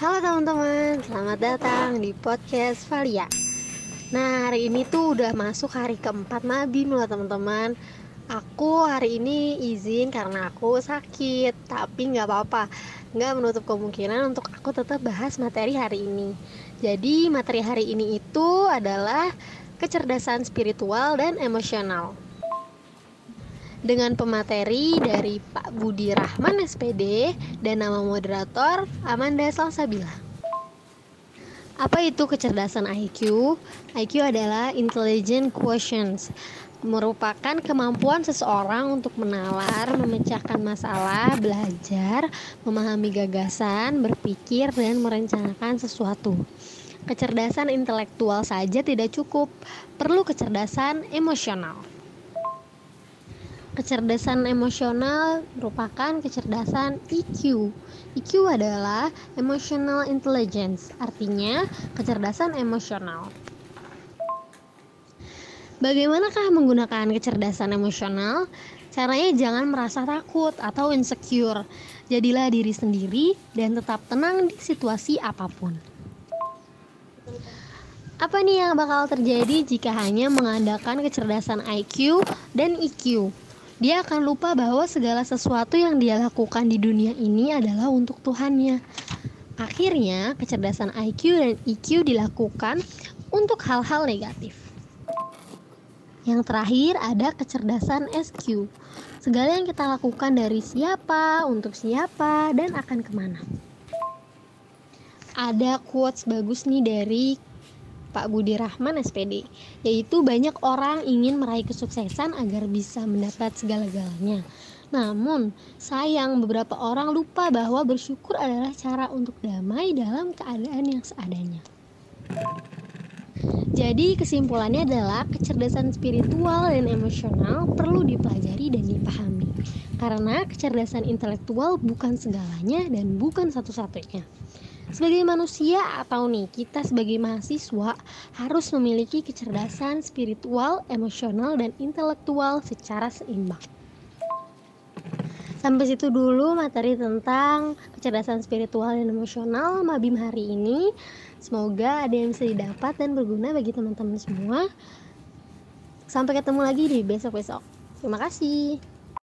Halo teman-teman, selamat datang di podcast Valia. Nah hari ini tuh udah masuk hari keempat Mabim loh teman-teman. Aku hari ini izin karena aku sakit Tapi nggak apa-apa. Nggak menutup kemungkinan untuk aku tetap bahas materi hari ini. Jadi materi hari ini itu adalah kecerdasan spiritual dan emosional dengan pemateri dari Pak Budi Rahman SPD dan nama moderator Amanda Salsabila. Apa itu kecerdasan IQ? IQ adalah intelligent quotients, merupakan kemampuan seseorang untuk menalar, memecahkan masalah, belajar, memahami gagasan, berpikir, dan merencanakan sesuatu. Kecerdasan intelektual saja tidak cukup, perlu kecerdasan emosional. Kecerdasan emosional merupakan kecerdasan EQ. EQ adalah emotional intelligence, artinya kecerdasan emosional. Bagaimanakah menggunakan kecerdasan emosional? Caranya jangan merasa takut atau insecure. Jadilah diri sendiri dan tetap tenang di situasi apa pun. Apa nih yang bakal terjadi jika hanya mengandalkan kecerdasan IQ dan EQ? Dia akan lupa bahwa segala sesuatu yang dia lakukan di dunia ini adalah untuk Tuhannya. Akhirnya, kecerdasan IQ dan EQ dilakukan untuk hal-hal negatif. Yang terakhir ada kecerdasan SQ. Segala yang kita lakukan dari siapa, untuk siapa, dan akan ke mana. Ada quotes bagus nih dari Pak Budi Rahman SPD, yaitu banyak orang ingin meraih kesuksesan agar bisa mendapat segala-galanya. Namun, sayang beberapa orang lupa bahwa bersyukur adalah cara untuk damai dalam keadaan yang seadanya. Jadi, kesimpulannya adalah kecerdasan spiritual dan emosional perlu dipelajari dan dipahami. Karena kecerdasan intelektual bukan segalanya dan bukan satu-satunya. Sebagai manusia atau nih kita sebagai mahasiswa harus memiliki kecerdasan spiritual, emosional, dan intelektual secara seimbang. Sampai situ dulu materi tentang kecerdasan spiritual dan emosional Mabim hari ini. Semoga ada yang bisa didapat dan berguna bagi teman-teman semua. Sampai ketemu lagi di besok-besok. Terima kasih.